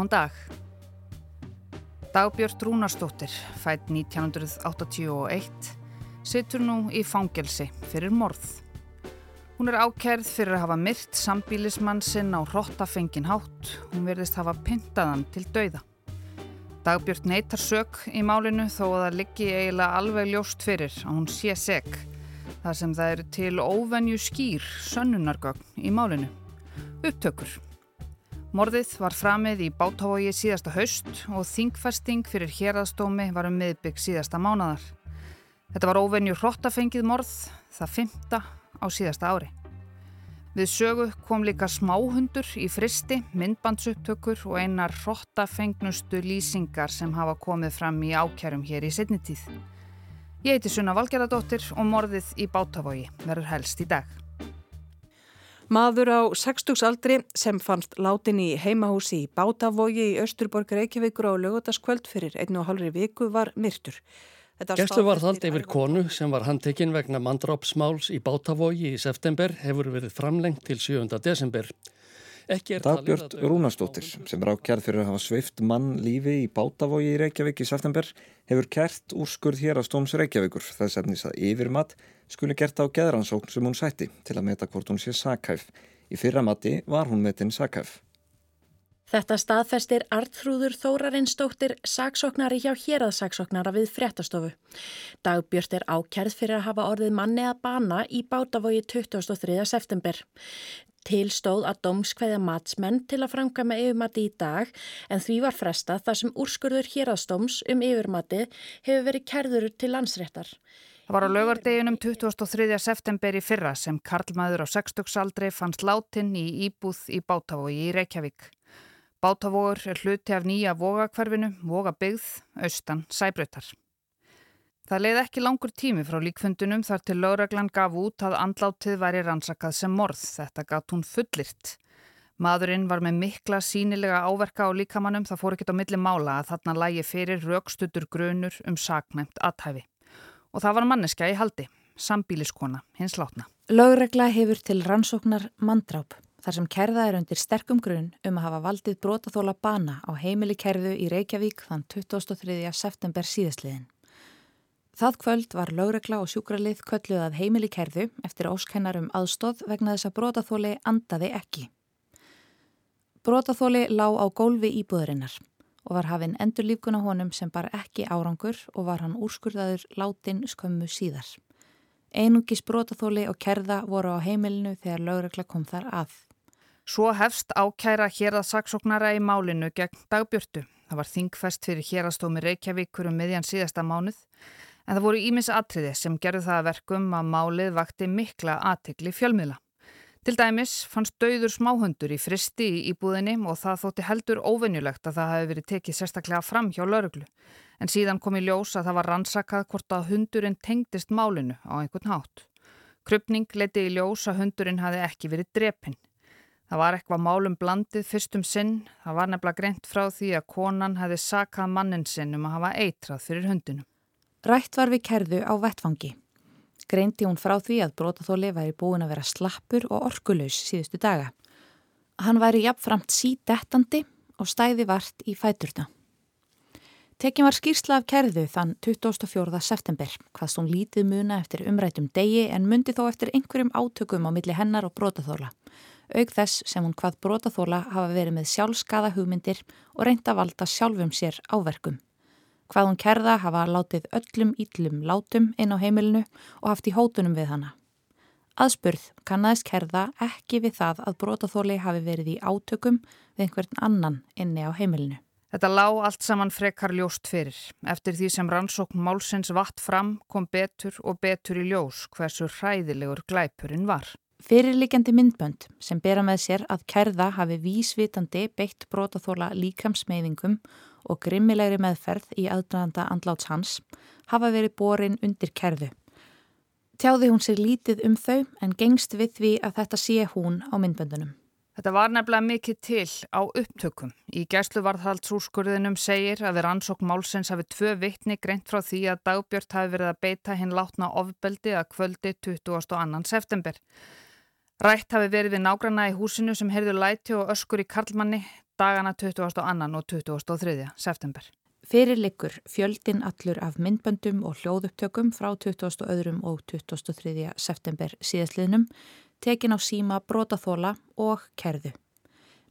Góðan dag. Dagbjörn Rúnarsdóttir, fætt 1981, situr nú í fangelsi fyrir morð. Hún er ákærð fyrir að hafa myrt sambílismann sinn á hrottafengin hátt. Hún verðist hafa pyntaðan til dauða. Dagbjörn neytar sök í málinu þó að það liggi eiginlega alveg ljóst fyrir að hún sé seg. þar sem það eru til óvenju skýr sönnunargögn í málinu. Upptökur. Morðið var framið í bátávogi síðasta haust og þingfesting fyrir hérastómi var um miðbygg síðasta mánadar. Þetta var óvenju hrottafengið morð, það fymta á síðasta ári. Við sögu kom líka smáhundur í fristi, myndbandsupptökur og einar hrottafengnustu lýsingar sem hafa komið fram í ákjærum hér í setnitíð. Ég heiti Sunna Valgerðardóttir og morðið í bátavogi verður helst í dag. Maður á 60 aldri sem fannst látin í heimahúsi í Bátavogi í Östurborg Reykjavíkur á lögutaskvöld fyrir einu og hálfri viku var myrtur. Gæslu var þald yfir konu sem var handtekinn vegna mandrópsmáls í Bátavogi í september hefur verið framlengt til 7. desember. Dagbjörn Rúnastóttir sem er ákjærð fyrir að hafa sveift mann lífi í Bátavogi í Reykjavík í september hefur kert úrskurð hér á Stóms Reykjavíkur þess efnis að yfirmatt skuli gert á geðransókn sem hún sætti til að meta hvort hún sé sakhæf. Í fyrra mati var hún metinn sakhæf. Þetta staðfestir Artrúður Þórarinsdóttir saksóknari hjá héraðsaksóknara við fréttastofu. Dagbjörn er ákjærð fyrir að hafa orðið manni að bana í bátavogi 23. september. Tilstóð að dómskveðja matsmenn til að framkama yfirmati í dag en því var fresta þar sem úrskurður héraðstóms um yfirmati hefur verið kerður til landsréttar. Það var á lögardeginum 23. september í fyrra sem Karlmaður á 60 aldrei fannst látin í íbúð í Bátavogi í Reykjavík. Bátavogur er hluti af nýja vogakverfinu, vogabyggð, austan, sæbröytar. Það leið ekki langur tími frá líkfundunum þar til lögreglan gaf út að andlátið væri rannsakað sem morð. Þetta gatt hún fullirt. Maðurinn var með mikla sínilega áverka á líkamannum, það fór ekkit á milli mála að þarna lægi fyrir raukstutur grunur um saknæmt aðhæfi. Og það var manneska í haldi, sambíliskona, hins látna. Lögregla hefur til rannsóknar mandráp þar sem kerða er undir sterkum grunn um að hafa valdið brotaþóla bana á heimili kerðu í Reykjavík þann 23. september síðastliðin. Það kvöld var lögregla og sjúkralið kölluð að heimili kerðu eftir óskennar um aðstóð vegna þess að brotaþóli andaði ekki. Brotaþóli lá á gólfi íbúðurinnar og var hafinn endur lífguna honum sem bar ekki árangur og var hann úrskurðaður látin skömmu síðar. Einungis brotaþóli og kerða voru á heimilinu þegar lögregla kom þar að. Svo hefst ákæra hér að saksóknara í málinu gegn dagbjörtu. Það var þingfest fyrir hérastómi Reykjavíkur um miðjan síðasta mánuð en það voru ímis atriði sem gerðu það verkum að málið vakti mikla aðtegli fjölmiðla. Til dæmis fannst dauður smáhundur í fristi í íbúðinni og það þótti heldur óvenjulegt að það hefði verið tekið sérstaklega fram hjá lauruglu. En síðan kom í ljós að það var rannsakað hvort að hundurinn tengdist málinu á einhvern hátt. Krupning leiti í ljós að hundurinn hafi ekki verið drepinn. Það var eitthvað málum blandið fyrstum sinn. Það var nefnilega greint frá því að konan hefði sakað mannin sinn um að hafa eitrað fyrir hundinu. Rætt var við kerðu á vettfangi. Greindi hún frá því að brótaþóli væri búin að vera slappur og orkulös síðustu daga. Hann væri jafnframt sídettandi og stæði vart í fæturna. Tekin var skýrsla af kerðu þann 24. september, hvaðst hún lítið muna eftir umrætum degi en myndi þó eftir einhverjum átökum á milli hennar og brótaþóla. Aug þess sem hún hvað brótaþóla hafa verið með sjálfskaða hugmyndir og reynda valda sjálfum sér áverkum. Hvað hún kerða hafa látið öllum íllum látum inn á heimilinu og haft í hótunum við hana. Aðspurð kannast kerða ekki við það að brotaþóli hafi verið í átökum við einhvern annan inni á heimilinu. Þetta lág allt saman frekar ljóst fyrir. Eftir því sem rannsókn málsins vatt fram kom betur og betur í ljós hversu hræðilegur glæpurinn var. Fyrirlikjandi myndbönd sem bera með sér að kerða hafi vísvitandi beitt brotaþóla líkamsmeyðingum og grimmilegri meðferð í aðdraðanda andláts hans hafa verið borin undir kerðu. Tjáði hún sér lítið um þau en gengst við því að þetta sé hún á myndböndunum. Þetta var nefnilega mikið til á upptökum. Í gæsluvarðhaldsúrskurðinum segir að við rannsók málsins hafi tvö vittni greint frá því að dagbjörnt hafi verið að beita hinn látna ofbeldi að kvöldi 22. september. Rætt hafi verið við nágranna í húsinu sem heyrðu læti og öskur í karlmanni. dagana 22. og 23. september. Fyrir likur fjöldin allur af myndböndum og hljóðupptökum frá 22. og 23. september síðastliðnum tekin á síma brotaþóla og kerðu.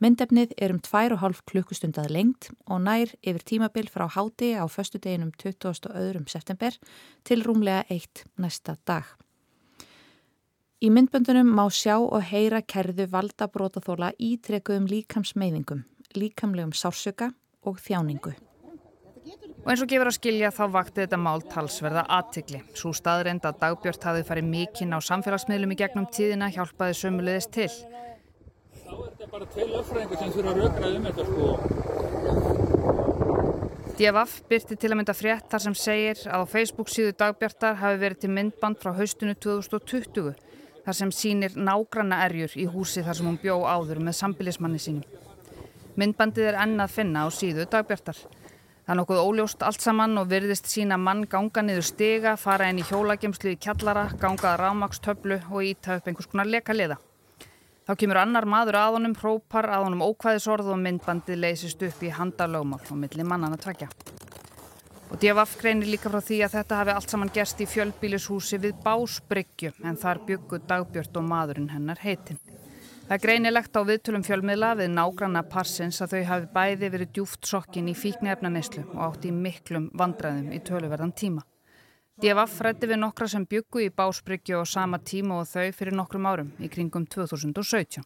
Myndefnið er um 2,5 klukkustundað lengt og nær yfir tímabil frá háti á förstu deginum 22. september til rúmlega eitt næsta dag. Í myndböndunum má sjá og heyra kerðu valda brotaþóla ítrekuðum líkamsmeyðingum, líkamlegum sársöka og þjáningu. Og eins og gefur að skilja þá vakti þetta mál talsverða aðtikli. Svo staðreind að dagbjörnt hafi farið mikinn á samfélagsmiðlum í gegnum tíðina hjálpaði sömulegist til. Þá er þetta bara tvei löffræðingur sem þurfa að rökra um þetta sko. DFF byrti til að mynda frétt þar sem segir að á Facebook síðu dagbjartar hafi verið til myndband frá haustinu 2020 þar sem sínir nágranna erjur í húsi þar sem hún bjó áður með sambilismanni sínum. Myndbandið er ennað finna á síðu dagbjartar. Það er nokkuð óljóst allt saman og virðist sína mann ganga niður stiga, fara inn í hjólagemslu í kjallara, gangaða rámakstöflu og íta upp einhvers konar leka liða. Þá kemur annar maður að honum, hrópar að honum ókvæðisorð og myndbandið leysist upp í handalögmál og milli mannan að trakja. Og D.F. greinir líka frá því að þetta hafi allt saman gerst í fjölbílishúsi við Básbryggju en þar byggu dagbjörnt og maðurinn hennar heitinn. Það greinilegt á viðtölum fjölmiðla við nágranna parsins að þau hafi bæði verið djúft sokkin í fíknefnaneyslu og átt í miklum vandræðum í töluverðan tíma. D.F. frætti við nokkra sem byggu í Básbryggju á sama tíma og þau fyrir nokkrum árum í kringum 2017.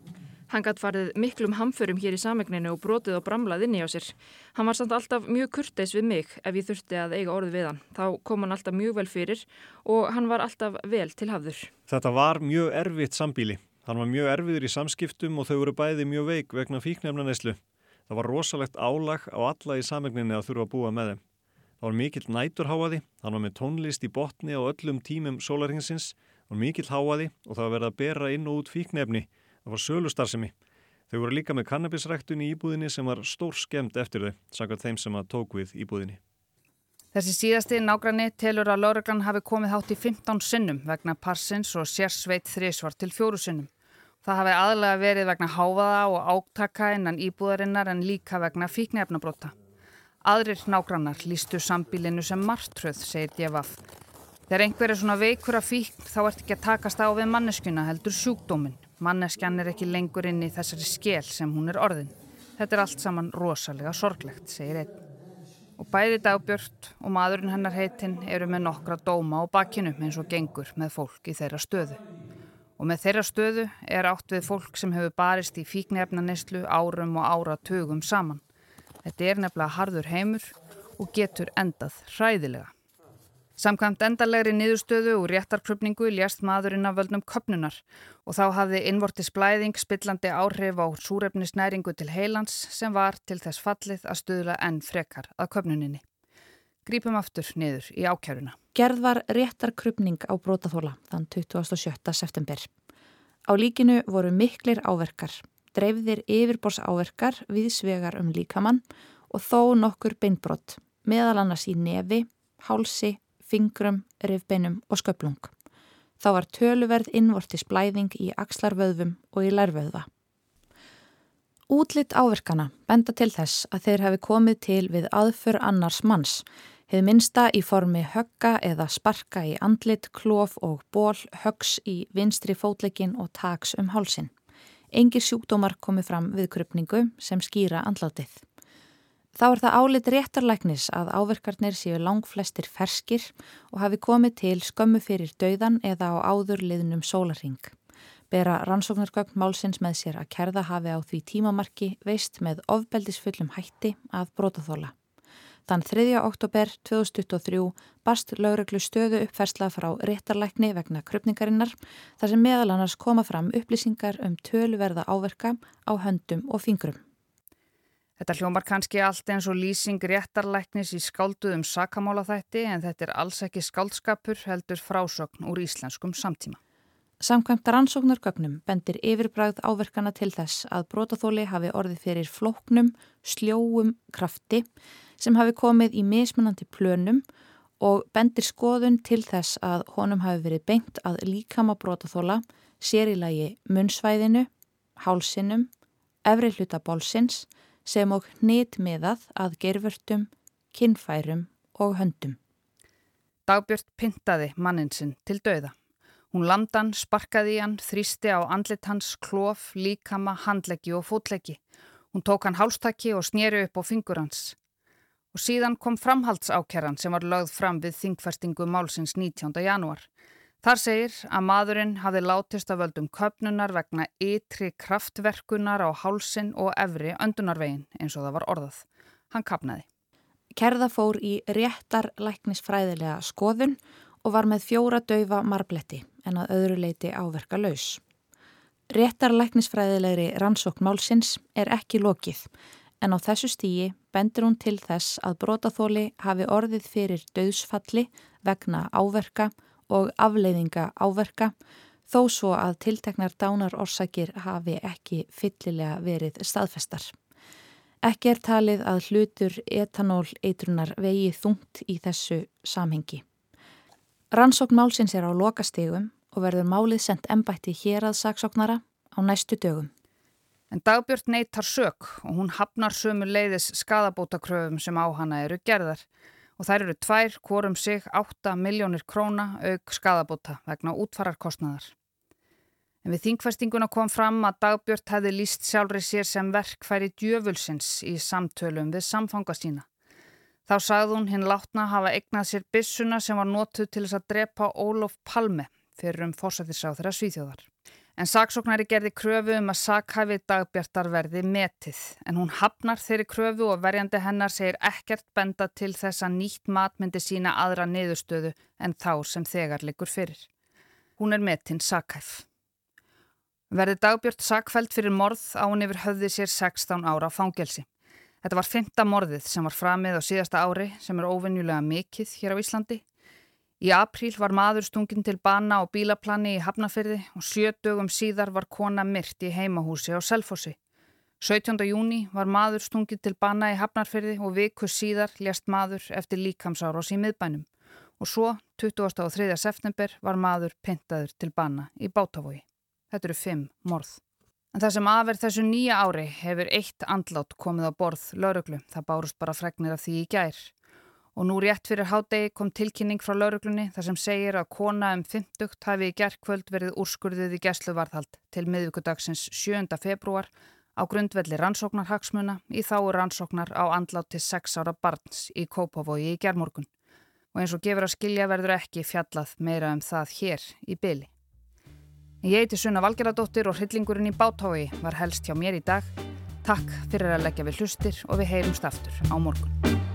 Hann gætt farið miklum hamförum hér í samegninu og brotið og bramlað inni á sér. Hann var samt alltaf mjög kurteis við mig ef ég þurfti að eiga orðið við hann. Þá kom hann alltaf mjög vel fyrir og hann var alltaf vel til hafður. Þetta var mjög erfitt sambíli. Hann var mjög erfiður í samskiptum og þau voru bæði mjög veik vegna fíknefna neslu. Það var rosalegt álag á alla í samegninu að þurfa að búa með þeim. Það var mikill næturháaði, hann var með tónlist í botni á öllum tímum sólarhingsins, hann var mikill háaði og það var verið að bera inn og út fíknefni, það var sölustarsemi. Þau voru líka með kannabisræktun í íbúðinni sem var stór skemmt eftir þau, sangat þeim sem að tók við íbúðinni. Þessi síðasti nágranni telur að lauruglan hafi komið hátt í 15 sinnum vegna parsins og sérsveit þrísvar til fjóru sinnum. Það hafi aðlega verið vegna háfaða og áttaka innan íbúðarinnar en líka vegna fíknefnabrota. Aðrir nágrannar lístu sambílinu sem martröð, segir Djefaf. Þegar einhver er svona veikur að fíkn þá ert ekki að takast á við manneskjuna heldur sjúkdóminn. Manneskjan er ekki lengur inn í þessari skél sem hún er orðin. Þetta er allt saman rosalega sorglegt, segir einn. Og bæði dagbjörnt og maðurinn hennar heitinn eru með nokkra dóma á bakinu eins og gengur með fólk í þeirra stöðu. Og með þeirra stöðu er átt við fólk sem hefur barist í fíknefnaneslu árum og áratugum saman. Þetta er nefnilega harður heimur og getur endað hræðilega. Samkvæmt endalegri niðurstöðu og réttarkrupningu ljast maðurinn af völdnum köpnunar og þá hafði innvortis blæðing spillandi áhrif á súrefnisnæringu til heilans sem var til þess fallið að stuðla enn frekar að köpnuninni. Grípum aftur niður í ákjöruna. Gerð var réttarkrupning á brótaþóla þann 27. september. Á líkinu voru miklir áverkar dreifðir yfirbors áverkar við svegar um líkamann og þó nokkur beinbrott, meðal annars í nefi, hálsi, fingrum, rifbeinum og sköplung. Þá var töluverð innvortis blæðing í axlarvöðvum og í lærvöðva. Útlitt áverkana benda til þess að þeir hafi komið til við aðför annars manns, hefð minsta í formi högga eða sparka í andlit, klof og ból, höggs í vinstri fótleikin og taks um hálsin. Engir sjúkdómar komið fram við krupningu sem skýra andlátið. Þá er það álit réttarlæknis að áverkarnir séu langflestir ferskir og hafi komið til skömmu fyrir dauðan eða á áður liðnum sólaring. Bera rannsóknargögn málsins með sér að kerða hafi á því tímamarki veist með ofbeldisfullum hætti að brótaþóla. Þann 3. oktober 2023 bast lögreglu stöðu uppfersla frá réttarlækni vegna krupningarinnar þar sem meðal annars koma fram upplýsingar um töluverða áverka á höndum og fingrum. Þetta hljómar kannski allt eins og lýsing réttarlæknis í skálduðum sakamála þætti en þetta er alls ekki skáldskapur heldur frásögn úr íslenskum samtíma. Samkvæmt rannsóknargögnum bendir yfirbræð áverkana til þess að brótaþóli hafi orðið fyrir flóknum, sljóum krafti sem hafi komið í mismunandi plönum og bendir skoðun til þess að honum hafi verið beint að líkama brótaþóla sér í lagi munnsvæðinu, hálsinum, efri hluta bólsins, sem og nýtmiðað að gerfurtum, kinnfærum og höndum. Dagbjörn pintaði manninsinn til dauða. Hún landan, sparkaði í hann, þrýsti á andlit hans, klof, líkama, handleggi og fótleggi. Hún tók hann hálstakki og snýri upp á fingur hans. Og síðan kom framhaldsákerran sem var lögð fram við þingfestingu málsins 19. janúar. Þar segir að maðurinn hafi látist af völdum köpnunar vegna ytri kraftverkunar á hálsin og efri öndunarvegin eins og það var orðað. Hann kapnaði. Kerða fór í réttar læknisfræðilega skoðun og var með fjóra daufa marbletti en að öðru leiti áverka laus. Réttar læknisfræðilegri rannsókn málsins er ekki lokið en á þessu stígi bendur hún til þess að brotaþóli hafi orðið fyrir döðsfalli vegna áverka og afleiðinga áverka þó svo að tilteknar dánar orsakir hafi ekki fyllilega verið staðfestar. Ekki er talið að hlutur etanól eitrunar vegi þungt í þessu samhengi. Rannsókn málsins er á lokastegum og verður málið sendt ennbætti hér að saksóknara á næstu dögum. En Dagbjörn neytar sök og hún hafnar sömu leiðis skadabótakröfum sem á hana eru gerðar og þær eru tvær, hvorum sig 8 miljónir króna auk skadabóta vegna útfararkostnaðar. En við þingfestinguna kom fram að Dagbjörn hefði líst sjálfri sér sem verkfæri djöfulsins í samtölum við samfanga sína. Þá sagði hún hinn látna hafa eignað sér bissuna sem var notuð til þess að drepa Ólof Palme fyrir um fórsættisráð þeirra svíþjóðar. En saksóknari gerði kröfu um að sakhæfið dagbjartar verði metið en hún hafnar þeirri kröfu og verjandi hennar segir ekkert benda til þess að nýtt mat myndi sína aðra niðurstöðu en þá sem þegar liggur fyrir. Hún er metinn sakhæf. Verði dagbjart sakfælt fyrir morð á hún yfir höfði sér 16 ára fangelsi. Þetta var fymta morðið sem var framið á síðasta ári sem er óvenjulega mikill hér á Íslandi Í apríl var maður stungin til bana á bílaplani í Hafnafyrði og sjö dögum síðar var kona myrt í heimahúsi á Selfossi. 17. júni var maður stungin til bana í Hafnarfyrði og viku síðar lést maður eftir líkamsáros í miðbænum. Og svo, 23. september, var maður pintaður til bana í Bátavogi. Þetta eru fimm morð. En það sem aðverð þessu nýja ári hefur eitt andlát komið á borð lauruglu. Það bárust bara fregnir af því í gær. Og nú rétt fyrir hádegi kom tilkynning frá lauruglunni þar sem segir að kona um 50 hafi í gerðkvöld verið úrskurðið í gæsluvarðhald til miðvíkudagsins 7. februar á grundvelli rannsóknarhagsmuna í þáu rannsóknar á andláti 6 ára barns í Kópavogi í gerðmorgun. Og eins og gefur að skilja verður ekki fjallað meira um það hér í byli. Ég heiti Sunna Valgeradóttir og hryllingurinn í Bátái var helst hjá mér í dag. Takk fyrir að leggja við hlustir og við heyrumst aftur á morgun.